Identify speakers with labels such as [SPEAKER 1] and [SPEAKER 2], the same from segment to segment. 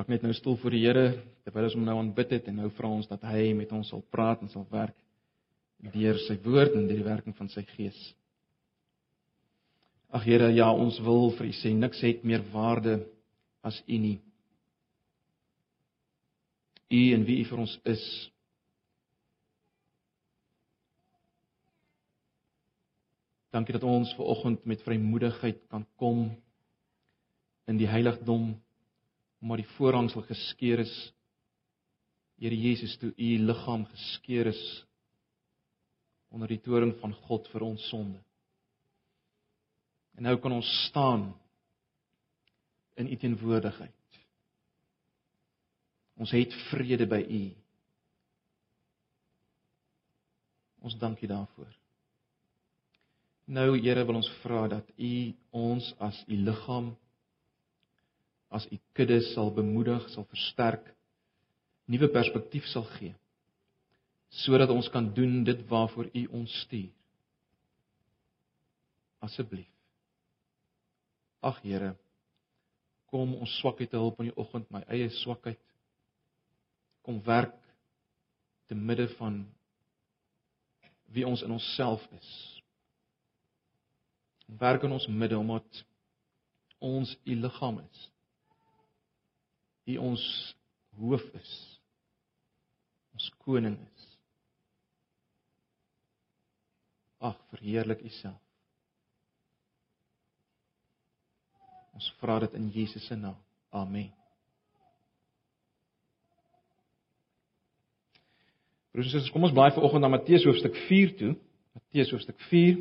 [SPEAKER 1] raak net nou stil voor die Here terwyl ons hom nou aanbid het en nou vra ons dat hy met ons sal praat en sal werk deur sy woord en deur die werking van sy gees. Ag Here, ja, ons wil vir U sê niks het meer waarde as U nie. U en wie U vir ons is. Dankie dat ons ver oggend met vrymoedigheid kan kom in die heiligdom omdat die voorhangsel geskeur is. Here Jesus, toe U liggaam geskeur is onder die toorn van God vir ons sonde. En nou kan ons staan in U teenwoordigheid. Ons het vrede by U. Ons dank U daarvoor. Nou Here wil ons vra dat U ons as U liggaam as U kudde sal bemoedig, sal versterk, nuwe perspektief sal gee sodat ons kan doen dit waarvoor U ons stuur. Asseblief Ag Here, kom ons swakheid help in die oggend, my eie swakheid. Kom werk te midde van wie ons in onsself is. Werk in ons midde omdat ons u liggaam is. U ons hoof is. Ons koning is. Ag, verheerlik u self. Ons vra dit in Jesus se naam. Amen. Broers en susters, kom ons blaai vir oggend na Matteus hoofstuk 4 toe. Matteus hoofstuk 4.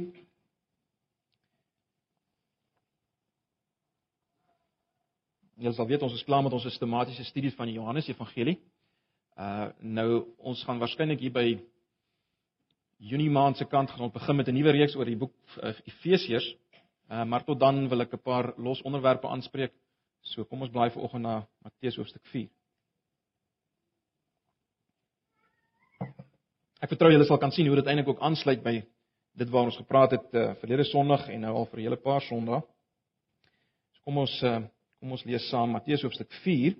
[SPEAKER 1] Julle sal weet ons is klaar met ons sistematiese studie van die Johannes Evangelie. Uh nou ons gaan waarskynlik hier by Junie maand se kant gaan ons begin met 'n nuwe reeks oor die boek uh, Efesiërs. Uh, maar tot dan wil ek 'n paar los onderwerpe aanspreek. So kom ons blaai vanoggend na Matteus hoofstuk 4. Ek vertrou julle sal kan sien hoe dit eintlik ook aansluit by dit waaroor ons gepraat het uh, verlede Sondag en nou al vir 'n hele paar Sondae. So kom ons uh, kom ons lees saam Matteus hoofstuk 4.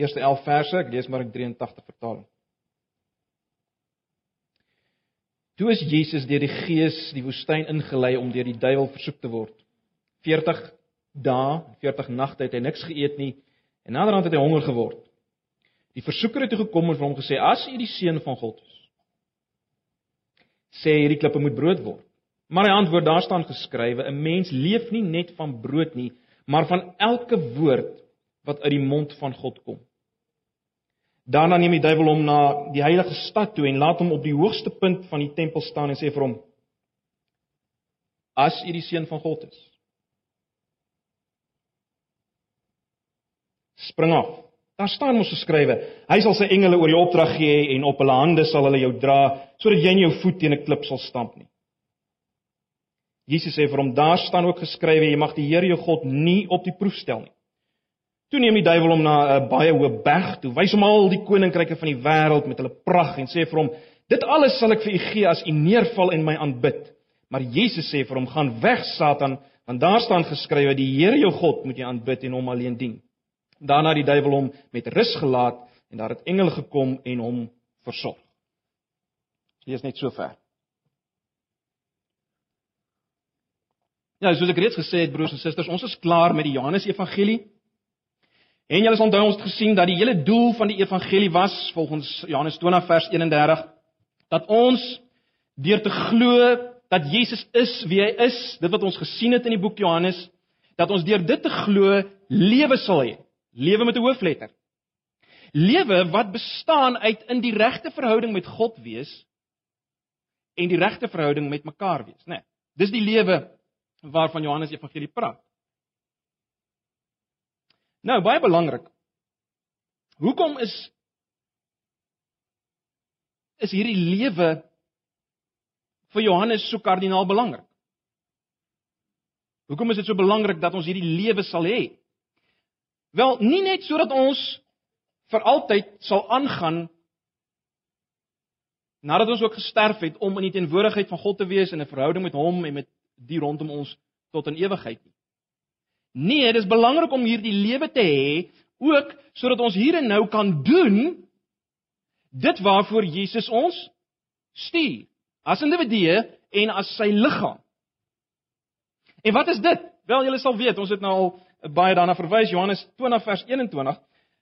[SPEAKER 1] Eerste 11 verse, ek lees maar in 83 vertaling. Toe is Jesus deur die Gees die woestyn ingelei om deur die duiwel versoek te word. 40 dae, 40 nagte het hy niks geëet nie en naderhand het hy honger geword. Die versoeker het toe gekom en vir hom gesê: "As u die seun van God is, sê hierdie klippe moet brood word." Maar hy antwoord: "Daar staan geskrywe: 'n Mens leef nie net van brood nie, maar van elke woord wat uit die mond van God kom." Daarna neem die duiwel hom na die heilige stad toe en laat hom op die hoogste punt van die tempel staan en sê vir hom: As u die seun van God is, spring af. Daar staan mos geskrywe: Hy sal sy engele oor jou opdrag gee en op hulle hande sal hulle jou dra sodat jy nie jou voet teen 'n klip sal stamp nie. Jesus sê vir hom: Daar staan ook geskrywe: Jy mag die Here jou God nie op die proef stel nie. Toe neem die duiwel hom na 'n baie hoë berg toe, wys hom al die koninkryke van die wêreld met hulle pragt en sê vir hom: "Dit alles sal ek vir u gee as u neerval en my aanbid." Maar Jesus sê vir hom: "Gaan weg, Satan, want daar staan geskrywe: Die Here jou God moet jy aanbid en hom alleen dien." Daarna die duiwel hom met rus gelaat en daar het engele gekom en hom versorg. Lees net so ver. Ja, soos ek reeds gesê het broers en susters, ons is klaar met die Johannes Evangelie. En julle onthou ons het gesien dat die hele doel van die evangelie was volgens Johannes 20 vers 31 dat ons deur te glo dat Jesus is wie hy is, dit wat ons gesien het in die boek Johannes, dat ons deur dit te glo lewe sal hê. Lewe met 'n hoofletter. Lewe wat bestaan uit in die regte verhouding met God wees en die regte verhouding met mekaar wees, né? Nee, dis die lewe waarvan Johannes Evangelie praat. Nou baie belangrik. Hoekom is is hierdie lewe vir Johannes so kardinaal belangrik? Hoekom is dit so belangrik dat ons hierdie lewe sal hê? Wel, nie net sodat ons vir altyd sal aangaan nadat ons ook gesterf het om in die teenwoordigheid van God te wees en 'n verhouding met hom en met die rondom ons tot in ewigheid nie. Nee, dit is belangrik om hierdie lewe te hê ook sodat ons hier en nou kan doen dit waarvoor Jesus ons stuur as individue en as sy liggaam. En wat is dit? Wel, julle sal weet, ons het nou al baie daarna verwys Johannes 20 vers 21.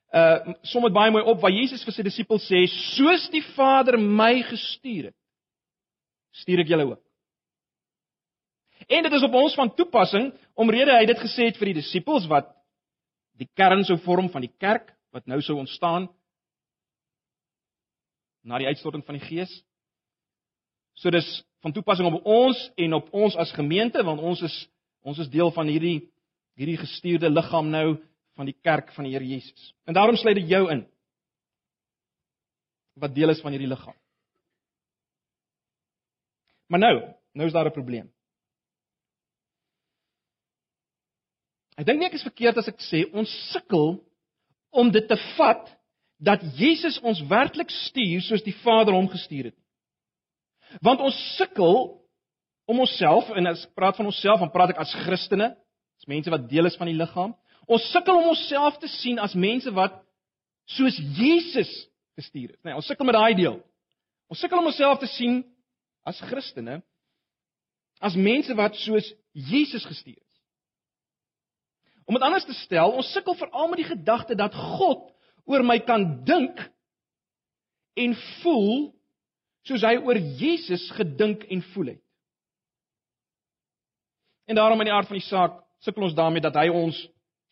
[SPEAKER 1] Uh som dit baie mooi op waar Jesus vir sy disippels sê, soos die Vader my gestuur het, stuur ek julle ook. En dit is op ons van toepassing omrede hy dit gesê het vir die disippels wat die kern sou vorm van die kerk wat nou sou ontstaan na die uitstorting van die Gees. So dis van toepassing op ons en op ons as gemeente want ons is ons is deel van hierdie hierdie gestuurde liggaam nou van die kerk van die Here Jesus. En daarom sluit dit jou in. Wat deel is van hierdie liggaam. Maar nou, nou is daar 'n probleem. Ek dink nie ek is verkeerd as ek sê ons sukkel om dit te vat dat Jesus ons werklik stuur soos die Vader hom gestuur het. Want ons sukkel om onsself en as ek praat van onsself, dan praat ek as Christene, as mense wat deel is van die liggaam. Ons sukkel om onsself te sien as mense wat soos Jesus gestuur is. Nee, ons sukkel met daai deel. Ons sukkel om onsself te sien as Christene as mense wat soos Jesus gestuur is. Om dit anders te stel, ons sukkel veral met die gedagte dat God oor my kan dink en voel soos hy oor Jesus gedink en voel het. En daarom in die aard van die saak sukkel ons daarmee dat hy ons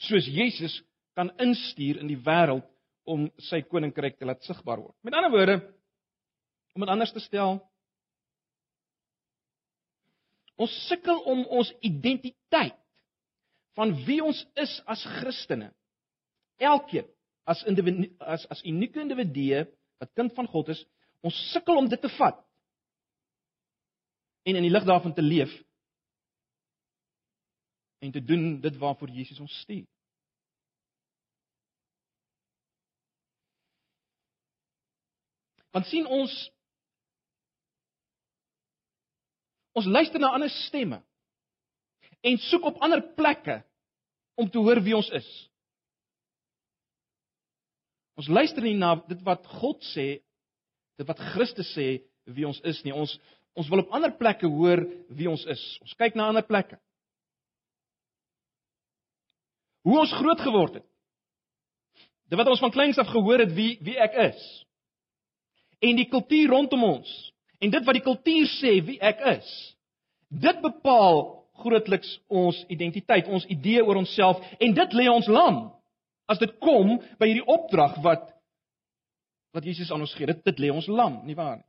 [SPEAKER 1] soos Jesus kan instuur in die wêreld om sy koninkryk te laat sigbaar word. Met ander woorde, om dit anders te stel, ons sukkel om ons identiteit van wie ons is as Christene. Elkeen as individu as as unieke individue wat kind van God is, ons sukkel om dit te vat en in die lig daarvan te leef en te doen dit waarvoor Jesus ons stuur. Want sien ons ons luister na ander stemme en soek op ander plekke om te hoor wie ons is. Ons luister nie na dit wat God sê, dit wat Christus sê wie ons is nie. Ons ons wil op ander plekke hoor wie ons is. Ons kyk na ander plekke. Hoe ons groot geword het. Dit wat ons van kleins af gehoor het wie wie ek is. En die kultuur rondom ons en dit wat die kultuur sê wie ek is. Dit bepaal grootliks ons identiteit, ons idee oor onsself en dit lê ons lam. As dit kom by hierdie opdrag wat wat Jesus aan ons gee, dit dit lê ons lam, nie waar nie?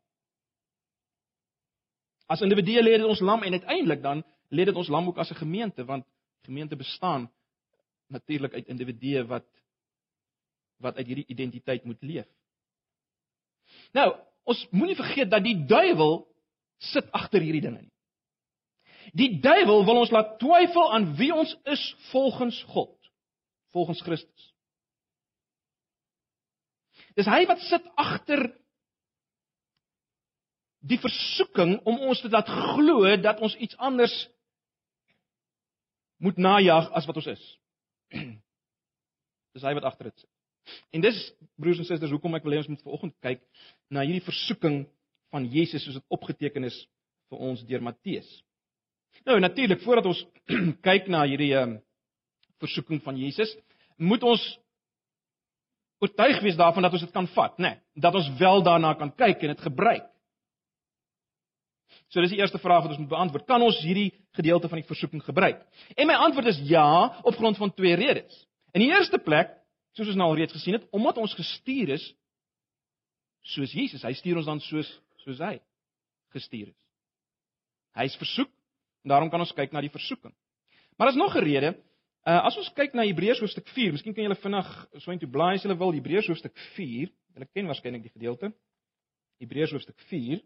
[SPEAKER 1] As individue lê dit ons lam en uiteindelik dan lê dit ons lam ook as 'n gemeente want gemeente bestaan natuurlik uit individue wat wat uit hierdie identiteit moet leef. Nou, ons moenie vergeet dat die duiwel sit agter hierdie dinge nie. Die duiwel wil ons laat twyfel aan wie ons is volgens God, volgens Christus. Dis hy wat sit agter die versoeking om ons te laat glo dat ons iets anders moet najag as wat ons is. Dis hy wat agter dit sit. En dis broers en susters, hoekom ek wil hê ons moet vanoggend kyk na hierdie versoeking van Jesus soos dit opgeteken is vir ons deur Matteus. Nou natuurlik, voordat ons kyk na hierdie um, versoeking van Jesus, moet ons oortuig wees daarvan dat ons dit kan vat, né? Nee, dat ons wel daarna kan kyk en dit gebruik. So dis die eerste vraag wat ons moet beantwoord. Kan ons hierdie gedeelte van die versoeking gebruik? En my antwoord is ja, op grond van twee redes. In die eerste plek, soos ons nou al reeds gesien het, omdat ons gestuur is soos Jesus, hy stuur ons dan soos soos hy gestuur is. Hy is versoek en daarom kan ons kyk na die versoeking. Maar daar's nog 'n rede. Uh, as ons kyk na Hebreërs hoofstuk 4, miskien kan julle vinnig so intoe blaai as julle wil, Hebreërs hoofstuk 4. Julle ken waarskynlik die gedeelte. Hebreërs hoofstuk 4.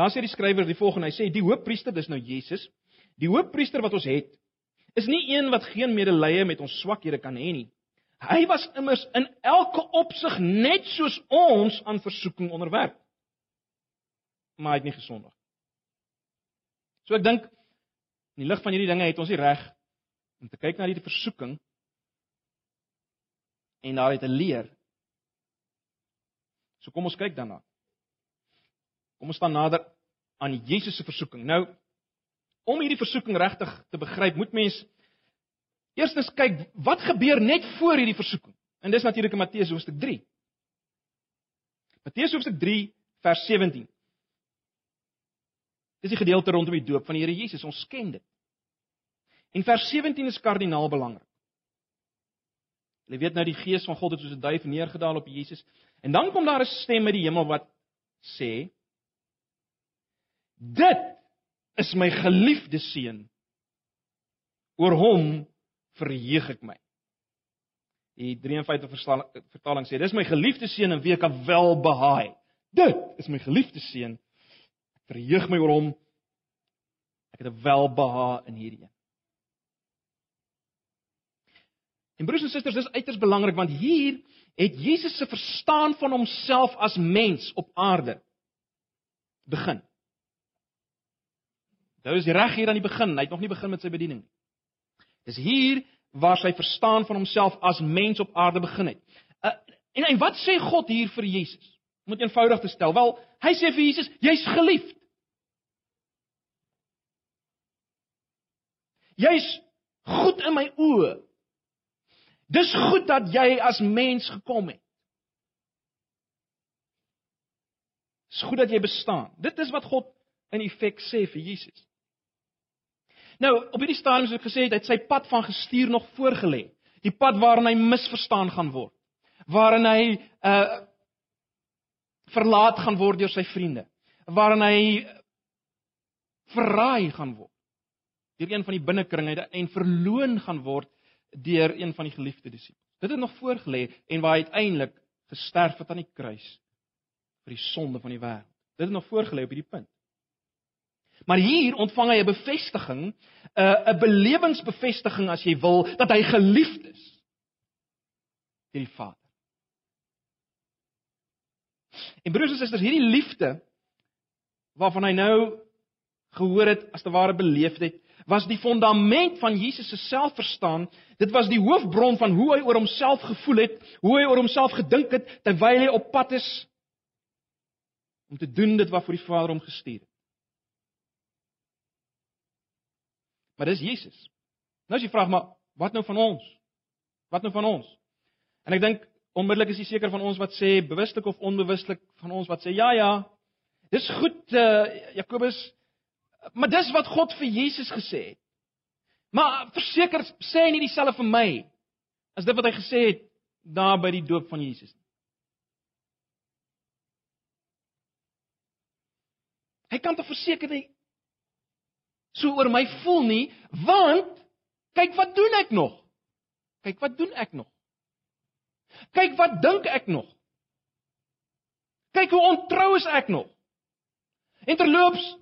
[SPEAKER 1] Daar sê die skrywer die volgende, hy sê die hoofpriester, dis nou Jesus, die hoofpriester wat ons het, is nie een wat geen medelee met ons swakhede kan hê nie. Hy was immers in elke opsig net soos ons aan versoeking onderwerp, maar hy het nie gesondig. So ek dink in die lig van hierdie dinge het ons die reg om te kyk na hierdie versoeking en daaruit te leer. So kom ons kyk daarna. Kom ons staan nader aan Jesus se versoeking. Nou om hierdie versoeking regtig te begryp, moet mens eerstens kyk wat gebeur net voor hierdie versoeking. En dis natuurlik in Matteus hoofstuk 3. Matteus hoofstuk 3 vers 17. Dis die gedeelte rondom die doop van die Here Jesus. Ons ken dit. En vers 17 is kardinaal belangrik. Jy weet nou die gees van God het soos 'n duif neergedaal op Jesus. En dan kom daar 'n stem uit die hemel wat sê: Dit is my geliefde seun. Oor hom verheug ek my. Die 53 vertaling sê: Dis my geliefde seun in wie ek wel behaag. Dit is my geliefde seun. Ek verheug my oor hom. Ek het 'n welbehaag in hierdie een. En broers en susters, dis uiters belangrik want hier het Jesus se verstaan van homself as mens op aarde begin. Dit is reg hier aan die begin. Hy het nog nie begin met sy bediening nie. Dis hier waar sy verstaan van homself as mens op aarde begin het. Uh, en en wat sê God hier vir Jesus? Om dit eenvoudig te stel, wel, hy sê vir Jesus, jy's geliefd. Jy's goed in my oë. Dis goed dat jy as mens gekom het. Dis goed dat jy bestaan. Dit is wat God in effek sê vir Jesus. Nou, op hierdie stadium soos ek gesê het, het sy pad van gestuur nog voorgelê. Die pad waarin hy misverstaan gaan word. Waarin hy uh verlaat gaan word deur sy vriende. Waarin hy verraai gaan word deur een van die binnekringe en verloon gaan word deur een van die geliefde disippels. Dit het nog voorgelê en waar hy uiteindelik gesterf het aan die kruis vir die sonde van die wêreld. Dit het nog voorgelê op hierdie punt. Maar hier ontvang hy 'n bevestiging, 'n 'n belewingsbevestiging as jy wil, dat hy geliefd is deur die Vader. En broers en susters, hierdie liefde waarvan hy nou gehoor het, as te ware beleef het, was die fondament van Jesus se selfverstaan. Dit was die hoofbron van hoe hy oor homself gevoel het, hoe hy oor homself gedink het terwyl hy op pad is om te doen dit wat vir die Vader hom gestuur het. Maar dis Jesus. Nou as jy vra maar wat nou van ons? Wat nou van ons? En ek dink onmiddellik is jy seker van ons wat sê bewuslik of onbewuslik van ons wat sê ja ja. Dis goed uh, Jakobus Maar dis wat God vir Jesus gesê het. Maar verseker sê hy nie dieselfde vir my as dit wat hy gesê het daar by die doop van Jesus nie. Hy kan te verseker so oor my voel nie, want kyk wat doen ek nog? Kyk wat doen ek nog? Kyk wat dink ek nog? Kyk hoe ontrou is ek nog? En terloops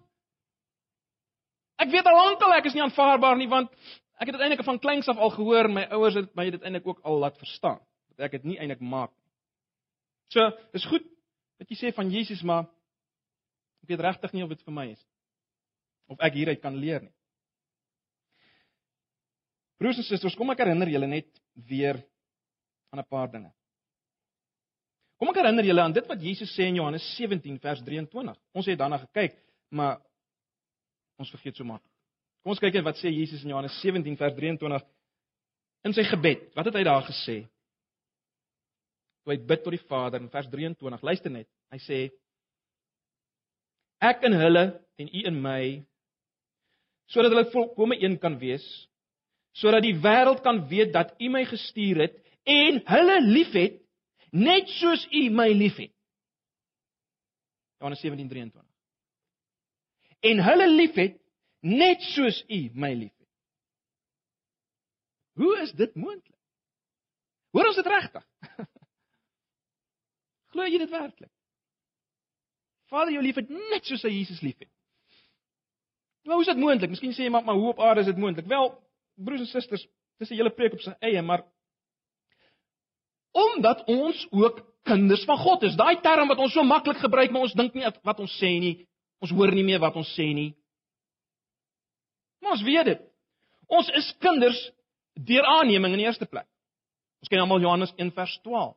[SPEAKER 1] Ek weet al lankal ek is nie aanvaarbaar nie want ek het dit eintlik van kleins af al gehoor my ouers het my dit eintlik ook al laat verstaan dat ek dit nie eintlik maak nie. So, dis goed wat jy sê van Jesus maar ek weet regtig nie of dit vir my is of ek hieruit kan leer nie. Broers en susters, kom ek herinner julle net weer aan 'n paar dinge. Kom ek herinner julle aan dit wat Jesus sê in Johannes 17 vers 23. Ons het daarna gekyk, maar Ons vergeet so maklik. Kom ons kyk net wat sê Jesus in Johannes 17 vers 23 in sy gebed. Wat het hy daar gesê? Toe hy bid tot die Vader in vers 23. Luister net. Hy sê Ek in hulle en u in my sodat hulle volkome een kan wees sodat die wêreld kan weet dat u my gestuur het en hulle liefhet net soos u my liefhet. Johannes 17:23 en hulle liefhet net soos U my liefhet. Hoe is dit moontlik? Hoor ons dit regtig? Glo jy dit werklik? Vader jou liefhet net soos hy Jesus liefhet. Nou, hoe is dit moontlik? Miskien sê jy maar, maar hoe op aarde is dit moontlik? Wel, broers en susters, dis 'n hele preek op sy eie, maar omdat ons ook kinders van God is. Daai term wat ons so maklik gebruik, maar ons dink nie wat ons sê nie, Ons hoor nie meer wat ons sê nie. Maar ons weet dit. Ons is kinders deur aanneming in die eerste plek. Ons ken almal Johannes 1 vers 12.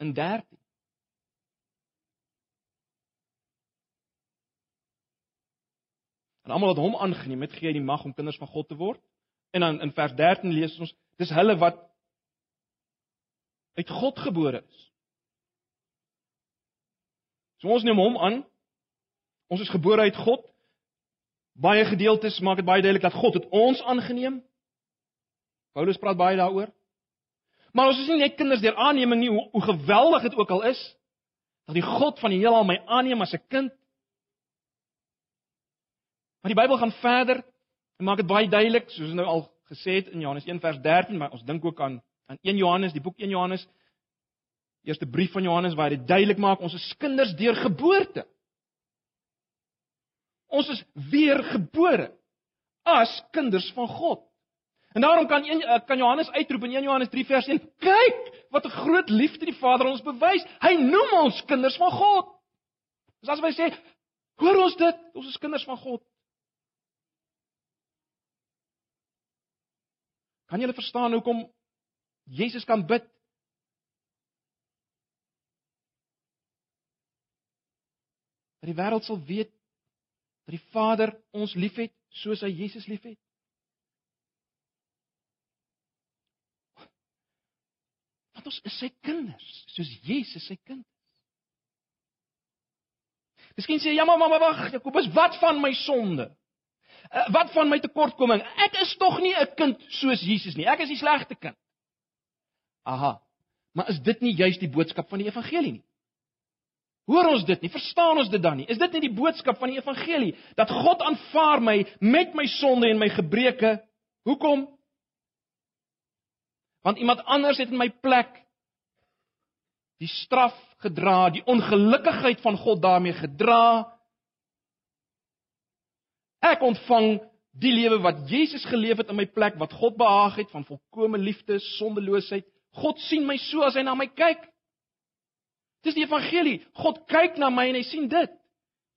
[SPEAKER 1] En 13. En almal wat hom aangeneem het, gee hy die mag om kinders van God te word. En dan in vers 13 lees ons, dis hulle wat uit God gebore is. So ons neem hom aan. Ons is gebore uit God. Baie gedeeltes maak dit baie duidelik dat God het ons aangeneem. Paulus praat baie daaroor. Maar ons is nie net kinders deur aanneming nie, hoe, hoe geweldig dit ook al is dat die God van die heelal my aanneem as 'n kind. Maar die Bybel gaan verder en maak dit baie duidelik, soos nou al gesê het in Johannes 1 vers 13, maar ons dink ook aan aan 1 Johannes, die boek 1 Johannes, eerste brief van Johannes waar hy dit duidelik maak ons is kinders deur geboorte. Ons is weergebore as kinders van God. En daarom kan een, eh, kan Johannes uitroep in 1 Johannes 3 vers 1: "Kyk, wat 'n groot liefde die Vader ons bewys. Hy noem ons kinders van God." Dis asof hy sê, "Hoor ons dit? Ons is kinders van God." Kan julle verstaan hoekom Jesus kan bid? Dat die wêreld sal weet dat die Vader ons liefhet soos hy Jesus liefhet. Want ons is sy kinders, soos Jesus sy kind is. Miskien sê jy, ja, maar maar wag, Jakobus, wat van my sonde? Uh, wat van my tekortkoming? Ek is tog nie 'n kind soos Jesus nie. Ek is die slegste kind. Aha. Maar is dit nie juist die boodskap van die evangelie nie? Hoor ons dit nie? Verstaan ons dit dan nie? Is dit nie die boodskap van die evangelie dat God aanvaar my met my sonde en my gebreke? Hoekom? Want iemand anders het in my plek die straf gedra, die ongelukkigheid van God daarmee gedra Ek ontvang die lewe wat Jesus geleef het in my plek wat God behaag het van volkomme liefde, sondeloosheid. God sien my so as hy na my kyk. Dis die evangelie. God kyk na my en hy sien dit.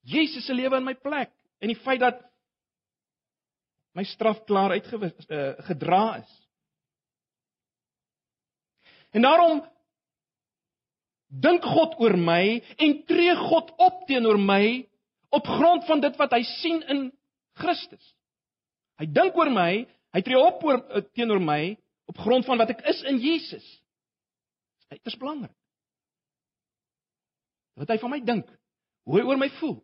[SPEAKER 1] Jesus se lewe in my plek en die feit dat my straf klaar uitgewis uh, gedra is. En daarom dink God oor my en tree God op teenoor my op grond van dit wat hy sien in Christus. Hy dink oor my, hy tree op oor eh, teenoor my op grond van wat ek is in Jesus. Dit is belangrik. Wat hy van my dink, hoe hy oor my voel.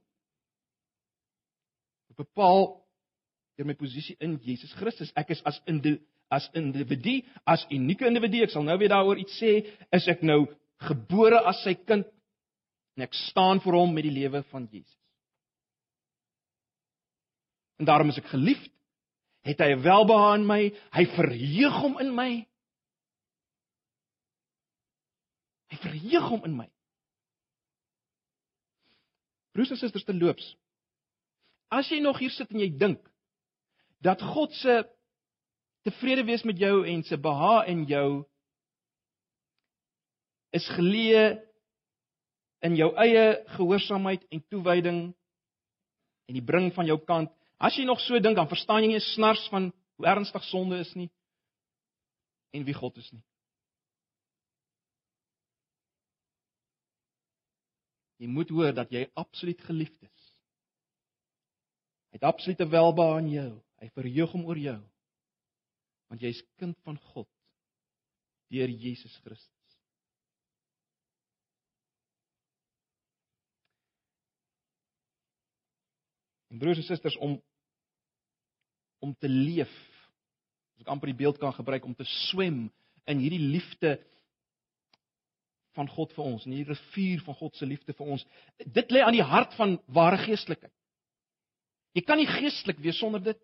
[SPEAKER 1] Ek bepaal deur my posisie in Jesus Christus. Ek is as in as individu, as unieke individu, ek sal nou weer daaroor iets sê, is ek nou gebore as sy kind en ek staan vir hom met die lewe van Jesus. En daarom is ek geliefd. Het hy welbehae in my? Hy verheug hom in my. Hy verheug hom in my. Broers en susters te loops. As jy nog hier sit en jy dink dat God se tevrede wees met jou en se behae in jou is geleë in jou eie gehoorsaamheid en toewyding en die bring van jou kant As jy nog so dink, dan verstaan jy nie 'n snars van hoe ernstig sonde is nie en wie God is nie. Jy moet hoor dat jy absoluut geliefd is. Hy het absolute welbehae in jou. Hy verheug hom oor jou. Want jy's kind van God deur Jesus Christus. Broers en susters om om te leef. As ek amper die beeld kan gebruik om te swem in hierdie liefde van God vir ons, in hierdie rivier van God se liefde vir ons. Dit lê aan die hart van ware geestelikheid. Jy kan nie geestelik wees sonder dit.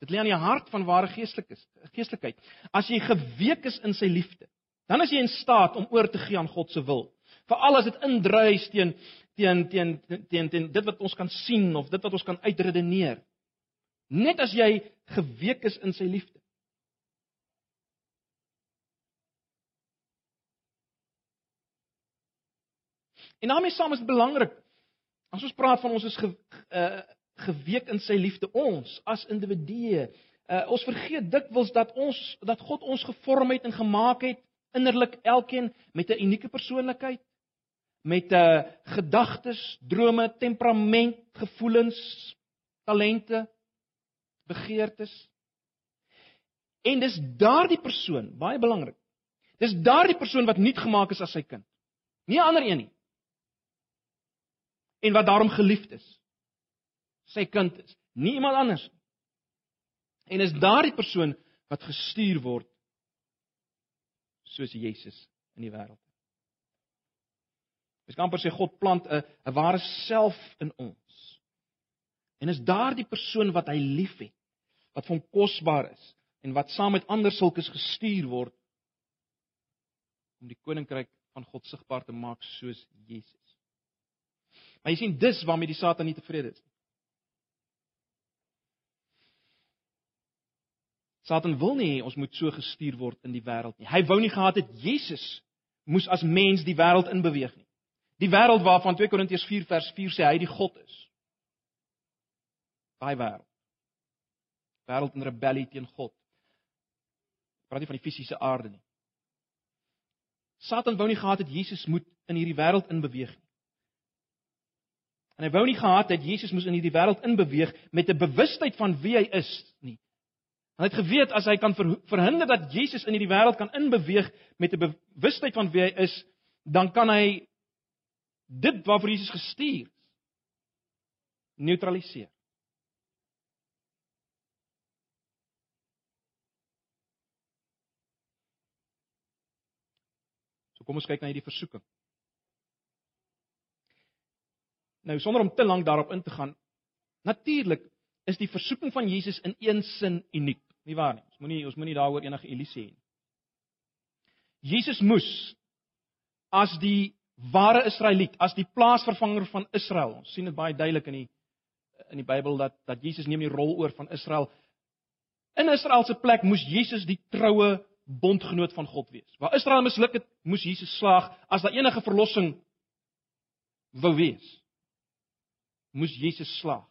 [SPEAKER 1] Dit lê aan die hart van ware geestelikheid. Geestelikheid. As jy geweek is in sy liefde, dan is jy in staat om oor te gee aan God se wil. Veral as dit indruis teen teen teen teen teen dit wat ons kan sien of dit wat ons kan uitredeneer. Net as jy geweek is in sy liefde. En daarmee saam is dit belangrik as ons praat van ons is ge, uh, geweek in sy liefde ons as individue. Uh, ons vergeet dikwels dat ons dat God ons gevorm het en gemaak het innerlik elkeen met 'n unieke persoonlikheid met 'n uh, gedagtes, drome, temperament, gevoelens, talente, begeertes. En dis daardie persoon, baie belangrik. Dis daardie persoon wat nuut gemaak is as sy kind. Nie 'n ander een nie. En wat daarom geliefd is. Sy kind is, nie iemand anders nie. En is daardie persoon wat gestuur word soos Jesus in die wêreld. Mens kan amper sê God plant 'n 'n ware self in ons. En is daardie persoon wat hy liefhet, wat vir hom kosbaar is en wat saam met ander sulkes gestuur word om die koninkryk van God sigbaar te maak soos Jesus. Maar jy sien dis waarmee die Satan nie tevrede is nie. Satan wil nie ons moet so gestuur word in die wêreld nie. Hy wou nie gehad het Jesus moes as mens die wêreld inbeweeg nie. Die wêreld waarvan 2 Korintiërs 4 vers 4 sê hy die God is. Daai wêreld. Wêreld in rebellie teen God. Praat nie van die fisiese aarde nie. Satan wou nie gehad het Jesus moet in hierdie wêreld inbeweeg nie. En hy wou nie gehad het Jesus moes in hierdie wêreld inbeweeg met 'n bewustheid van wie hy is nie. Hy het geweet as hy kan verhinder dat Jesus in hierdie wêreld kan inbeweeg met 'n bewustheid van wie hy is, dan kan hy dit waarvoor Jesus gestuur is neutraliseer. So kom ons kyk na hierdie versoeking. Nou sonder om te lank daarop in te gaan, natuurlik is die versoeking van Jesus in een sin uniek, nie waar nie? Ons moenie ons moenie daaroor enige illusie hê nie. Jesus moes as die ware Israeliet, as die plaasvervanger van Israel. Ons sien dit baie duidelik in die in die Bybel dat dat Jesus neem die rol oor van Israel. In Israel se plek moes Jesus die troue bondgenoot van God wees. Waar Israel misluk het, moes Jesus slaag as daar enige verlossing wou wees. Moes Jesus slaag.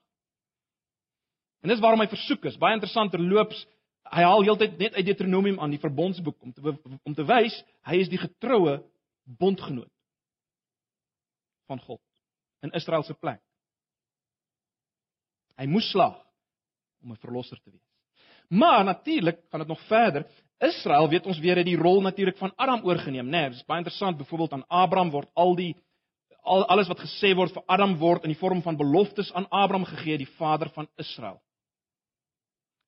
[SPEAKER 1] En dis waarom hy versoek is. Baie interessant terloops, hy haal heeltyd net uit Deuteronomium aan die verbondsboek om te om te wys hy is die getroue bondgenoot van God in Israel se plek. Hy moes slaag om 'n verlosser te wees. Maar natuurlik gaan dit nog verder. Israel, weet ons weer, het die rol natuurlik van Adam oorgeneem, né? Nee, dit is baie interessant. Byvoorbeeld aan Abraham word al die al alles wat gesê word vir Adam word in die vorm van beloftes aan Abraham gegee, die vader van Israel.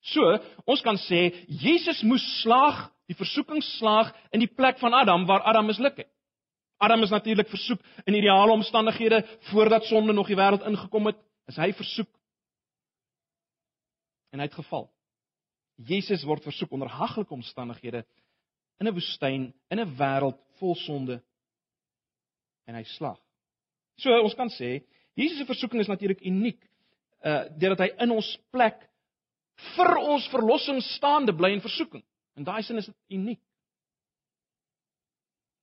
[SPEAKER 1] So, ons kan sê Jesus moes slaag, die versoeking slaag in die plek van Adam waar Adam misluk het. Adam is natuurlik versoek in ideale omstandighede voordat sonde nog die wêreld ingekom het, is hy versoek. En hy het geval. Jesus word versoek onder haglike omstandighede in 'n woestyn, in 'n wêreld vol sonde en hy slag. So ons kan sê Jesus se versoeking is natuurlik uniek uh deurdat hy in ons plek vir ons verlossing staande bly in versoeking. In daai sin is dit uniek.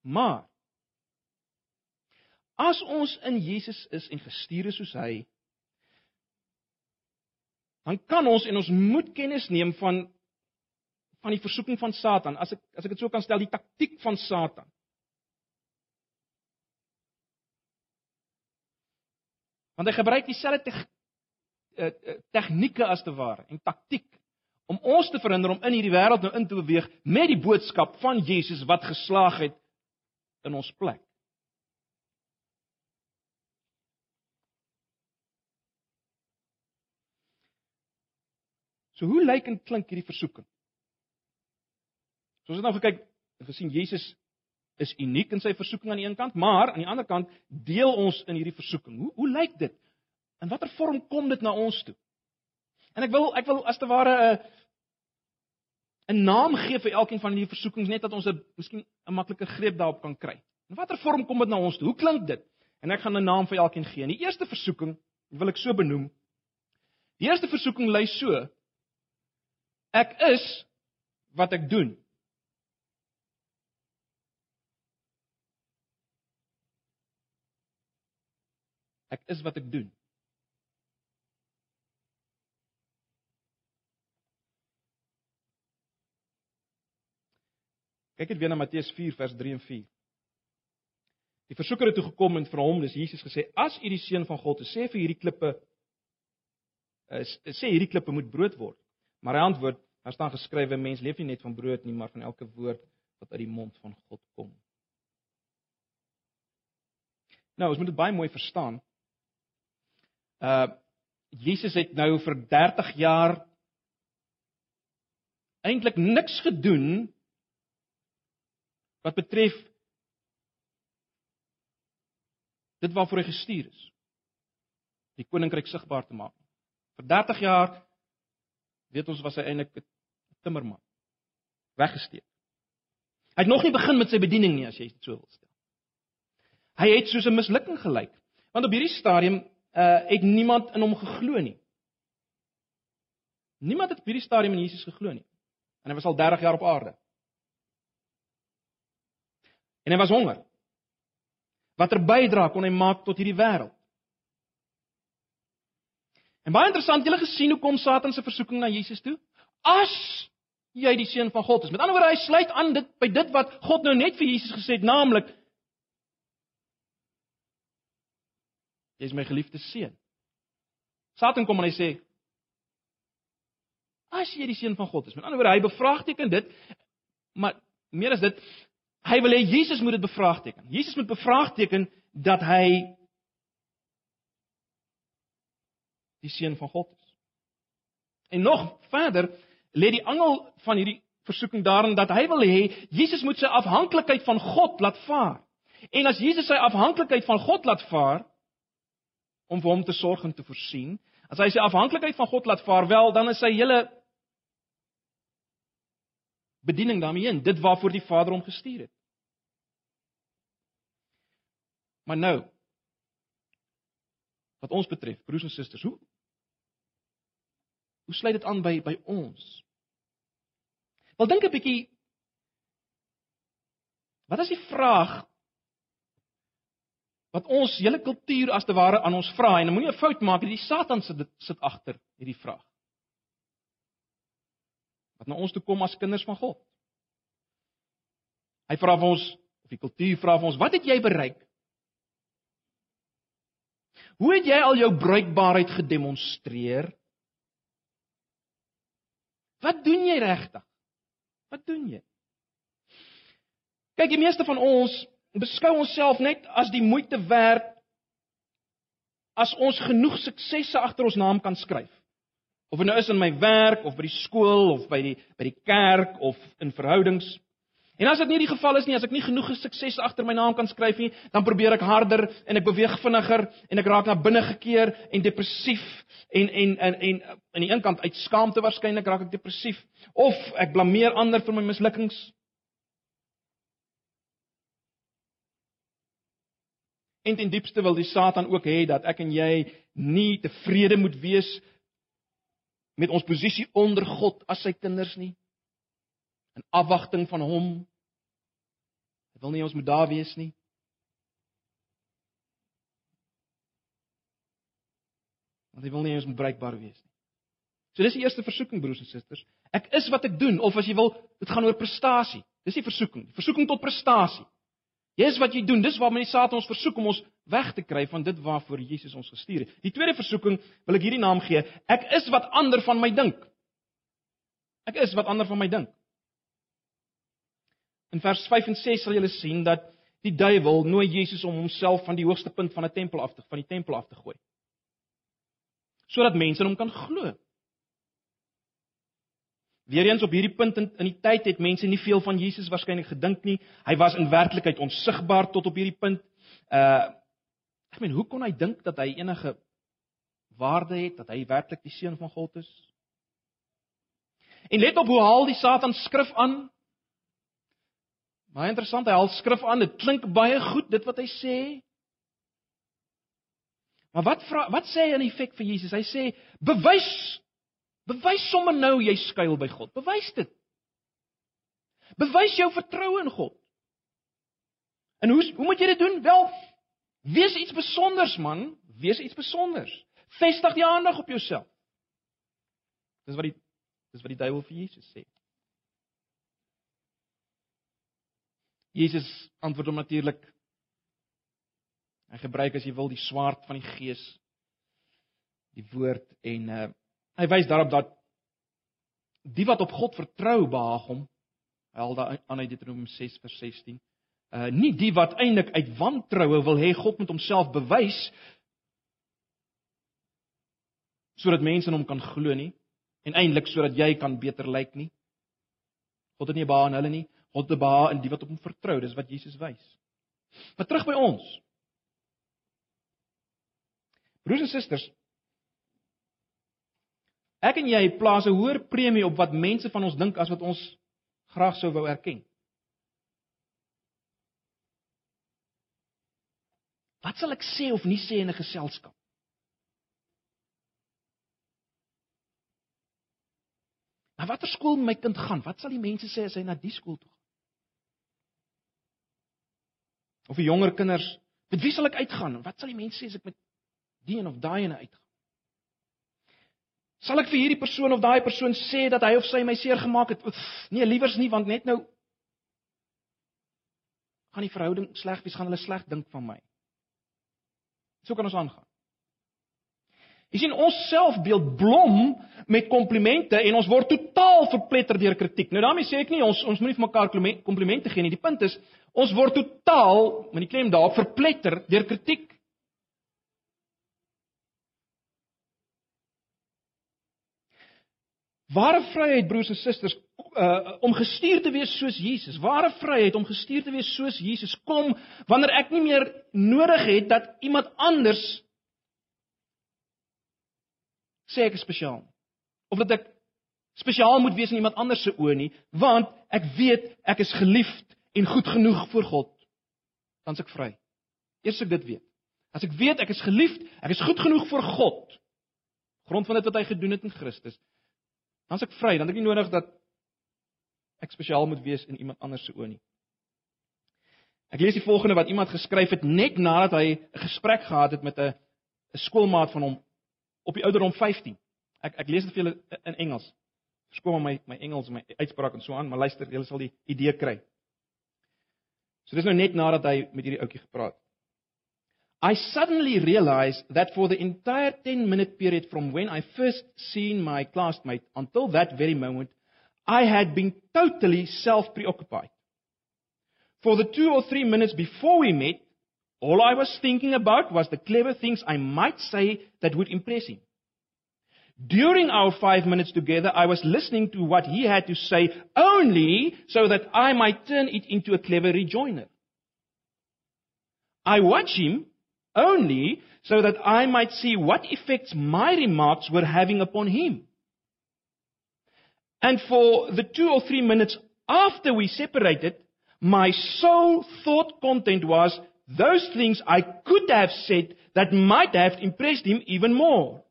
[SPEAKER 1] Maar As ons in Jesus is en gestuur is soos hy, dan kan ons en ons moet kennis neem van van die versoeking van Satan. As ek as ek dit so kan stel, die taktik van Satan. Want hy gebruik dieselfde te, uh, uh, tegnieke as te ware en taktik om ons te verhinder om in hierdie wêreld nou in te beweeg met die boodskap van Jesus wat geslaag het in ons plek. So hoe lyk en klink hierdie versoeking? So ons het nou gekyk en gesien Jesus is uniek in sy versoeking aan die een kant, maar aan die ander kant deel ons in hierdie versoeking. Hoe hoe lyk dit? In watter vorm kom dit na ons toe? En ek wil ek wil as te ware 'n 'n naam gee vir elkeen van hierdie versoekings net dat ons 'n miskien 'n makliker greep daarop kan kry. In watter vorm kom dit na ons toe? Hoe klink dit? En ek gaan 'n naam vir elkeen gee. Die eerste versoeking wil ek so benoem. Die eerste versoeking lui so: Ek is wat ek doen. Ek is wat ek doen. Kyk net weer na Matteus 4 vers 3 en 4. Die versoeker het toe gekom en vir hom, dis Jesus gesê: "As u die seun van God is, sê vir hierdie klippe is sê hierdie klippe moet brood word." Maar hy antwoord: "Daar staan geskrywe: Mens leef nie net van brood nie, maar van elke woord wat uit die mond van God kom." Nou, ons moet dit baie mooi verstaan. Uh Jesus het nou vir 30 jaar eintlik niks gedoen wat betref dit waarvoor hy gestuur is. Die koninkryk sigbaar te maak. Vir 30 jaar weet ons was hy eintlik 'n timmerman. Weggesteek. Hy het nog nie begin met sy bediening nie as jy dit so wil stel. Hy het soos 'n mislukking gelyk. Want op hierdie stadium uh het niemand in hom geglo nie. Niemand het op hierdie stadium in Jesus geglo nie. En hy was al 30 jaar op aarde. En hy was honger. Watter bydrae kon hy maak tot hierdie wêreld? En baie interessant, julle gesien hoe kom Satan se versoeking na Jesus toe? As jy die seun van God is. Met ander woorde, hy sluit aan dit by dit wat God nou net vir Jesus gesê het, naamlik Jy is my geliefde seun. Satan kom en hy sê As jy die seun van God is. Met ander woorde, hy bevraagteken dit, maar meer as dit, Hy wil hê Jesus moet dit bevraagteken. Jesus moet bevraagteken dat hy die seun van God is. En nog verder lê die angel van hierdie versoeking daarin dat hy wil hê Jesus moet sy afhanklikheid van God laat vaar. En as Jesus sy afhanklikheid van God laat vaar om vir hom te sorg en te voorsien, as hy sy afhanklikheid van God laat vaar, wel dan is sy hele bediening daarmee in, dit waarvoor die Vader hom gestuur het. Maar nou wat ons betref, broers en susters, hoe hoe sluit dit aan by by ons? Wel dink 'n bietjie Wat is die vraag wat ons hele kultuur as te ware aan ons vra en moenie 'n fout maak, die Satan sit sit agter hierdie vraag wat na ons toe kom as kinders van God. Hy vra vir ons of die kultuur vra vir ons, wat het jy bereik? Hoe het jy al jou bruikbaarheid gedemonstreer? Wat doen jy regtig? Wat doen jy? Kyk, die meeste van ons beskou onsself net as die moeite werd as ons genoeg suksesse agter ons naam kan skryf. Of dit nou is in my werk of by die skool of by die by die kerk of in verhoudings. En as dit nie die geval is nie, as ek nie genoeg sukses agter my naam kan skryf nie, dan probeer ek harder en ek beweeg vinniger en ek raak na binne gekeer en depressief en en en en aan die een kant uit skaamte waarskynlik raak ek depressief of ek blameer ander vir my mislukkings. En in diepste wil die Satan ook hê dat ek en jy nie tevrede moet wees met ons posisie onder God as sy kinders nie. In afwagting van hom. Hy wil nie ons moet daar wees nie. Want hy wil nie ons moet bereikbaar wees nie. So dis die eerste versoeking broers en susters. Ek is wat ek doen of as jy wil, dit gaan oor prestasie. Dis die versoeking, die versoeking tot prestasie. Jy is wat jy doen, dis waarmee Satan ons versoek om ons weg te kry van dit waarvoor Jesus ons gestuur het. Die tweede versoeking wil ek hierdie naam gee. Ek is wat ander van my dink. Ek is wat ander van my dink. In vers 5 en 6 sal julle sien dat die duiwel nooi Jesus om homself van die hoogste punt van 'n tempel af te van die tempel af te gooi. Sodat mense in hom kan glo. Weereens op hierdie punt in, in die tyd het mense nie veel van Jesus waarskynlik gedink nie. Hy was in werklikheid onsigbaar tot op hierdie punt. Uh ek meen, hoe kon hy dink dat hy enige waarde het, dat hy werklik die seun van God is? En let op hoe haal die Satan skrif aan? Baie interessant, hy haal skrif aan. Dit klink baie goed dit wat hy sê. Maar wat vra wat sê hy in effek vir Jesus? Hy sê: "Bewys Bewys sommer nou jy skuil by God. Bewys dit. Bewys jou vertroue in God. En hoe hoe moet jy dit doen? Wel, wees iets spesonders man. wees iets spesiaals. Vestig die aandag op jouself. Dis wat die dis wat die duiwel vir Jesus sê. Jesus antwoord hom natuurlik. Hy gebruik as jy wil die swaard van die gees, die woord en uh, hy wys daarop dat die wat op God vertrou behaag hom. Hy haal daar aan uit Deuteronomium 6 vers 16. Uh nie die wat eintlik uit wantroue wil hê God moet homself bewys sodat mense in hom kan glo nie en eintlik sodat jy kan beter lyk nie. God het nie behaag in hulle nie. God het behaag in die wat op hom vertrou. Dis wat Jesus wys. Maar terug by ons. Broers en susters, ek en jy plaas 'n hoër premie op wat mense van ons dink as wat ons graag sou wou erken. Wat sal ek sê of nie sê in 'n geselskap? Na watter skool my kind gaan? Wat sal die mense sê as hy na die skool toe gaan? Of die jonger kinders, met wie sal ek uitgaan? Wat sal die mense sê as ek met die een of daai een uitgaan? Sal ek vir hierdie persoon of daai persoon sê dat hy of sy my seer gemaak het? Nee, liewers nie, want net nou gaan die verhouding sleg wees, gaan hulle sleg dink van my. So kan ons aangaan. Jy sien ons selfbeeld blom met komplimente en ons word totaal verpletter deur kritiek. Nou daarmee sê ek nie ons ons moenie vir mekaar komplimente gee nie. Die punt is ons word totaal, met die klem daar, verpletter deur kritiek. Ware vryheid broers en susters uh om gestuur te wees soos Jesus. Ware vryheid om gestuur te wees soos Jesus kom wanneer ek nie meer nodig het dat iemand anders sê ek is spesiaal. Of dat ek spesiaal moet wees in iemand anders se oë nie, want ek weet ek is geliefd en goed genoeg vir God. Dan's ek vry. Eers ek dit weet. As ek weet ek is geliefd, ek is goed genoeg vir God. Grond van dit wat hy gedoen het in Christus. Dan's ek vry, dan het ek nie nodig dat ek spesiaal moet wees in iemand anders se oë nie. Ek lees die volgende wat iemand geskryf het net nadat hy 'n gesprek gehad het met 'n 'n skoolmaat van hom op die ouderdom 15. Ek ek lees dit vir julle in Engels. Verskoon my my Engels en my uitspraak en so aan, maar luister, julle sal die idee kry. So dis nou net nadat hy met hierdie ouetjie gepraat. I suddenly realized that for the entire 10 minute period from when I first seen my classmate until that very moment, I had been totally self-preoccupied. For the 2 or 3 minutes before we met, All I was thinking about was the clever things I might say that would impress him. During our five minutes together, I was listening to what he had to say only so that I might turn it into a clever rejoinder. I watched him only so that I might see what effects my remarks were having upon him. And for the two or three minutes after we separated, my sole thought content was those things I could have said that might have impressed him even more.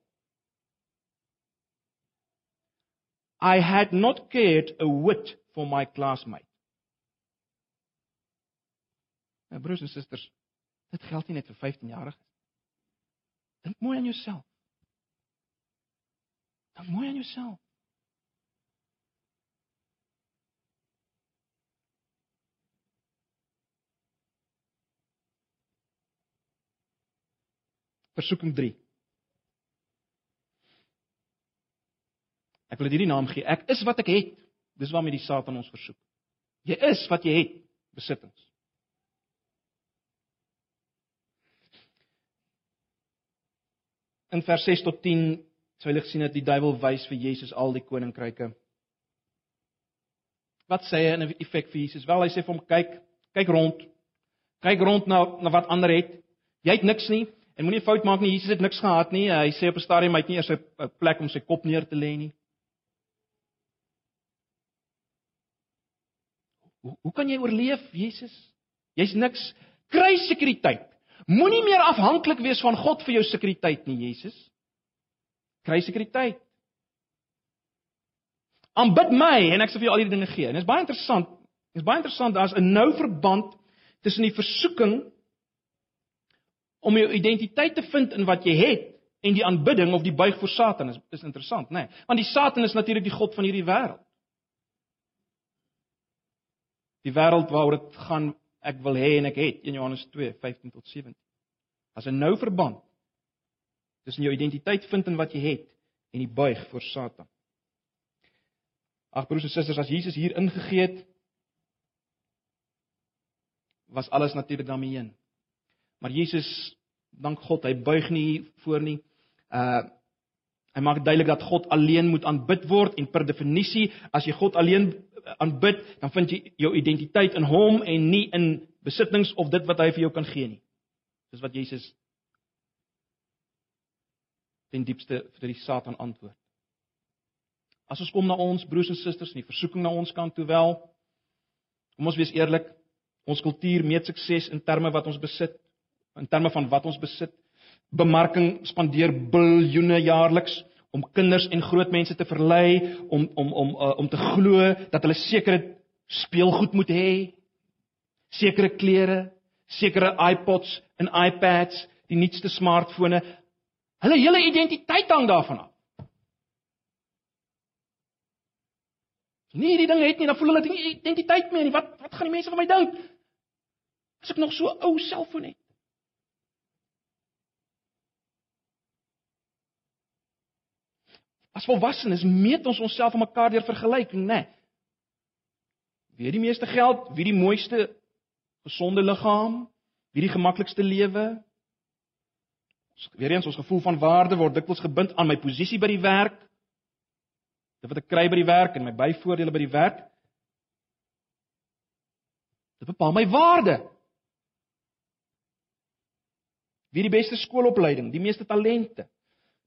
[SPEAKER 1] I had not cared a whit for my classmate. Nou broers en susters, dit geld nie net vir 15-jariges. Dink mooi aan jouself. Dink mooi aan jouself. Versoeking 3. Ek wil dit hierdie naam gee. Ek is wat ek het. Dis waarmee die Satan ons versoek. Jy is wat jy het, besittings. In vers 6 tot 10 sou jy gesien dat die duiwel wys vir Jesus al die koninkryke. Wat sê hy in effek vir Jesus? Wel, hy sê vir hom kyk, kyk rond. Kyk rond na na wat ander het. Jy het niks nie. En moenie fout maak nie, Jesus het niks gehad nie. Hy sê op 'n stadium hy het nie eers 'n plek om sy kop neer te lê nie. Hoe hoe kan jy oorleef, Jesus? Jy's niks. Kry sekuriteit. Moenie meer afhanklik wees van God vir jou sekuriteit nie, Jesus. Kry sekuriteit. Aanbid my en ek sal vir jou al hierdie dinge gee. En dit is baie interessant. Dit is baie interessant daar's 'n nou verband tussen die versoeking om jou identiteit te vind in wat jy het en die aanbidding of die buig voor Satan is is interessant, né? Nee. Want die Satan is natuurlik die god van hierdie wêreld. Die wêreld waaroor dit gaan ek wil hê en ek het 1 Johannes 2:15 tot 17. As 'n nou verband tussen jou identiteit vind in wat jy het en die buig voor Satan. Ag broers en susters, as Jesus hier ingegee het, was alles natuurlik daarmee heen. Maar Jesus, dank God, hy buig nie voor nie. Uh hy maak duidelik dat God alleen moet aanbid word en per definisie, as jy God alleen aanbid, dan vind jy jou identiteit in hom en nie in besittings of dit wat hy vir jou kan gee nie. Dis wat Jesus ten diepste vir die Satan antwoord. As ons kom na ons broers en susters en die versoeking na ons kant toe wel, kom ons wees eerlik, Ons kultuur meet sukses in terme wat ons besit, in terme van wat ons besit. Bemarking spandeer biljoene jaarliks om kinders en groot mense te verlei om om om uh, om te glo dat hulle sekere speelgoed moet hê, sekere klere, sekere iPods en iPads, die nuutste smartfone. Hulle hele identiteit hang daarvan af. Nee, die ding het nie, dan voel hulle dit nie identiteit meer nie. Wat wat gaan die mense van my dink? As ek nog so ou selfoon het. As volwassenes meet ons onsself aan mekaar deur vergelyking, né? Nee. Wie het die meeste geld? Wie die mooiste gesonde liggaam? Wie die gemaklikste lewe? Weer eens ons gevoel van waarde word dikwels gebind aan my posisie by die werk. Dit wat ek kry by die werk en my byvoordele by die werk. Dit bepaal my waarde. Wie die beste skoolopleiding, die meeste talente,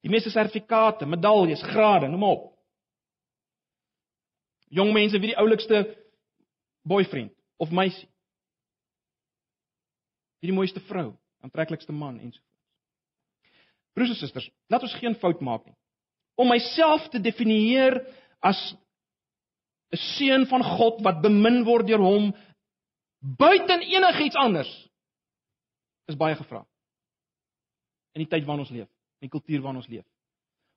[SPEAKER 1] die meeste sertifikate, medaljes, grade, noem op. Jong mense, wie die oulikste boyfriend of meisie? Wie die mooiste vrou, aantreklikste man en so voort. Broers en susters, laat ons geen fout maak nie. Om myself te definieer as 'n seun van God wat bemin word deur hom buiten enigiets anders is baie gevra in die tyd waarin ons leef, in die kultuur waarin ons leef.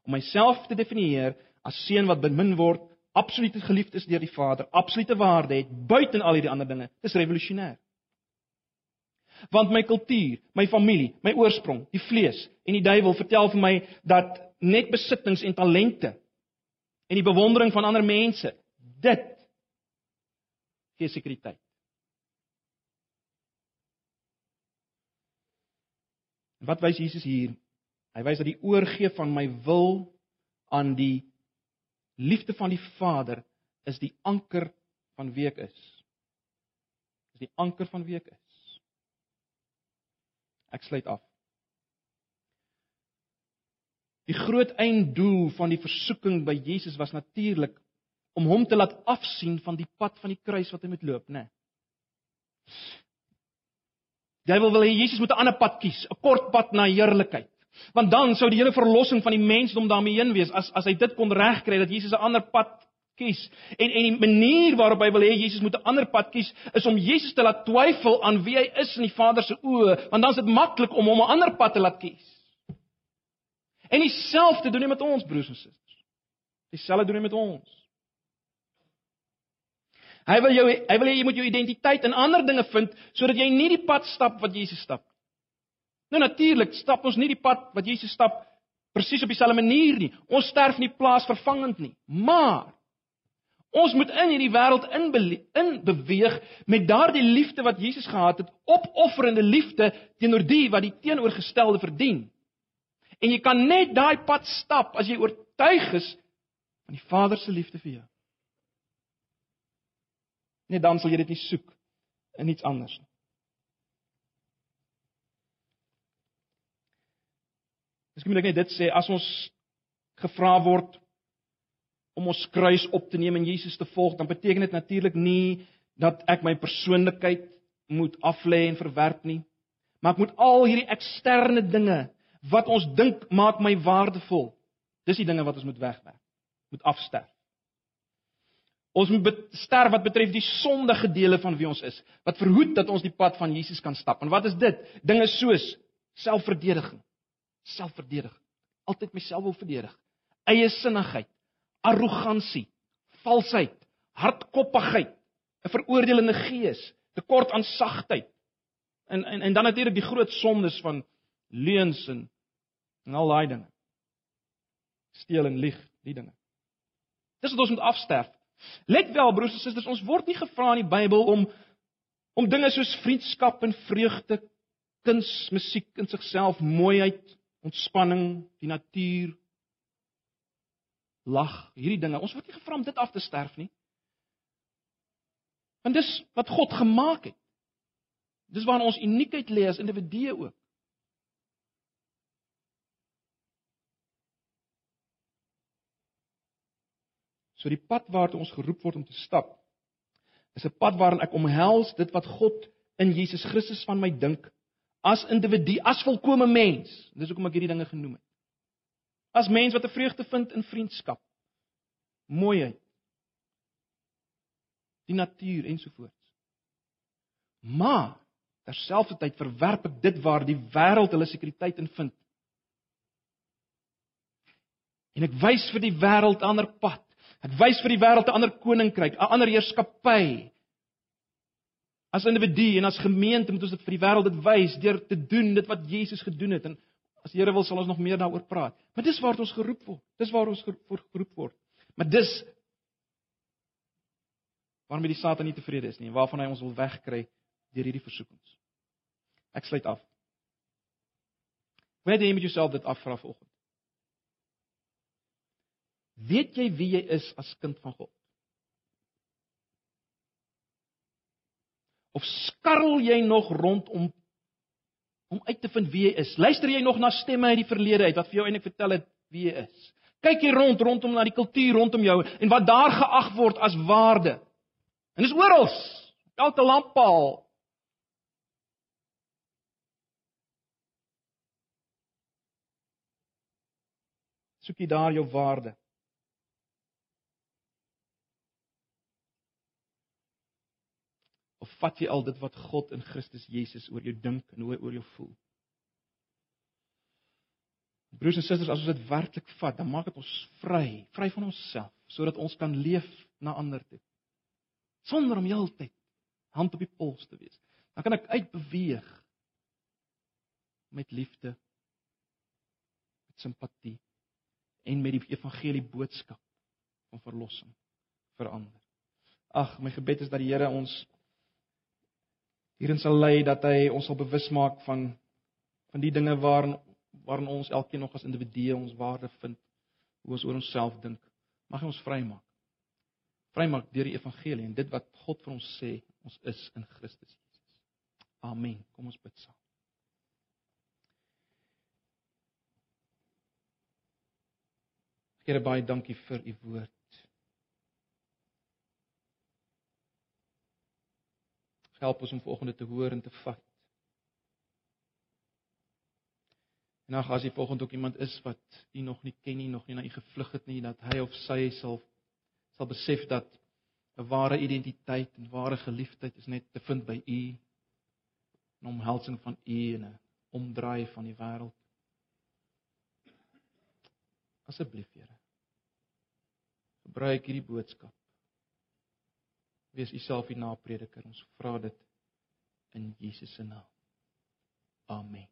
[SPEAKER 1] Om myself te definieer as seun wat bemin word, absoluut geliefd is deur die Vader, absolute waarde het buiten al hierdie ander dinge, is revolusionêr. Want my kultuur, my familie, my oorsprong, die vlees en die duiwel vertel vir my dat net besittings en talente en die bewondering van ander mense, dit gee sekuriteit. Wat wys Jesus hier? Hy wys dat die oorgee van my wil aan die liefde van die Vader is die anker van wie ek is. Is die anker van wie ek is. Ek sluit af. Die groot einddoel van die versoeking by Jesus was natuurlik om hom te laat afsien van die pad van die kruis wat hy moet loop, né? Nee. Jy wil wil hê Jesus moet 'n ander pad kies, 'n kort pad na heerlikheid. Want dan sou die hele verlossing van die mensdom daarmee heen wees as as hy dit kon regkry dat Jesus 'n ander pad kies. En en die manier waarop hy wil hê Jesus moet 'n ander pad kies is om Jesus te laat twyfel aan wie hy is in die Vader se oë, want dan is dit maklik om hom 'n ander pad te laat kies. En dieselfde doen hy met ons broers en susters. Dieselfde doen hy met ons. Hy wil jou hy wil hê jy moet jou identiteit in ander dinge vind sodat jy nie die pad stap wat Jesus stap. Nou natuurlik stap ons nie die pad wat Jesus stap presies op dieselfde manier nie. Ons sterf nie plaasvervangend nie. Maar ons moet in hierdie wêreld in beweeg met daardie liefde wat Jesus gehad het, opofferende liefde teenoor die wat die teenoorgestelde verdien. En jy kan net daai pad stap as jy oortuig is van die Vader se liefde vir jou. Net dan sal jy dit nie soek in iets anders nie. Miskien moet ek net dit sê as ons gevra word om ons kruis op te neem en Jesus te volg, dan beteken dit natuurlik nie dat ek my persoonlikheid moet aflê en verwerp nie. Maar ek moet al hierdie eksterne dinge wat ons dink maak my waardevol. Dis die dinge wat ons moet wegwerp. Moet afsterf. Ons moet sterf wat betref die sondige dele van wie ons is, wat verhoed dat ons die pad van Jesus kan stap. En wat is dit? Dinge soos Selfverdediging. Selfverdediging. Altyd myself wil verdedig. Eie sinnigheid, arrogansie, valsheid, hardkoppigheid, 'n veroordelende gees, tekort aan sagtheid. En en en dan natuurlik die groot sondes van leuns en en al daai dinge. Steel en lieg, die dinge. Dis wat ons moet afsterf. Let wel broers en susters, ons word nie gevra in die Bybel om om dinge soos vriendskap en vreugde, kuns, musiek in sigself, mooiheid, ontspanning, die natuur, lag, hierdie dinge. Ons word nie gevra om dit af te sterf nie. Want dis wat God gemaak het. Dis waar ons uniekheid lê as individue ook. So die pad waartoe ons geroep word om te stap is 'n pad waarin ek omhels dit wat God in Jesus Christus van my dink as individu, as volkomme mens. Dis hoekom ek hierdie dinge genoem het. As mens wat 'n vreugde vind in vriendskap, mooiheid, die natuur ensovoorts. Maar terselfdertyd verwerp ek dit waar die wêreld hulle sekuriteit in vind. En ek wys vir die wêreld 'n ander pad. Ek wys vir die wêreld 'n ander koninkryk, 'n ander heerskappy. As individu en as gemeente moet ons dit vir die wêreld dit wys deur te doen dit wat Jesus gedoen het en as die Here wil sal ons nog meer daaroor praat. Maar dis waar ons geroep word. Dis waar ons geroep word. Maar dis waarmee die Satan nie tevrede is nie en waarvan hy ons wil wegkry deur hierdie versoekings. Ek sluit af. Wanneer jy met jouself dit afvra vanoggend. Weet jy wie jy is as kind van God? Of skarrel jy nog rond om om uit te vind wie jy is? Luister jy nog na stemme uit die verlede uit wat vir jou eintlik vertel het wie jy is? Kyk jy rond rondom na die kultuur rondom jou en wat daar geag word as waarde? En dis oral. Elke lamppaal. Soek jy daar jou waarde? Vat jy al dit wat God in Christus Jesus oor jou dink en hoe hy oor jou voel? Broers en susters, as ons dit werklik vat, dan maak dit ons vry, vry van onsself, sodat ons kan leef na ander toe. Sonder om heeltyd hand op die pols te wees. Dan kan ek uitbeweeg met liefde, met simpatie en met die evangelie boodskap van verlossing verander. Ag, my gebed is dat die Here ons hierin sal lei dat hy ons sal bewus maak van van die dinge waarin waarin ons elkeen nog as individue ons waarde vind, hoe ons oor onsself dink. Mag hy ons vrymaak. Vrymaak deur die evangelie en dit wat God vir ons sê ons is in Christus Jesus. Amen. Kom ons bid saam. Here baie dankie vir u woord. Help ons om volgende te hoor en te vat. En ag as jy volgende ook iemand is wat u nog nie ken nie, nog nie na u gevlug het nie, dat hy of sy sal sal besef dat 'n ware identiteit en ware geliefdheid is net te vind by u. 'n omhelsing van u en 'n omdraai van die wêreld. Asseblief, Here. Gebruik hierdie boodskap Wees u self die naprediker. Ons vra dit in Jesus se naam. Amen.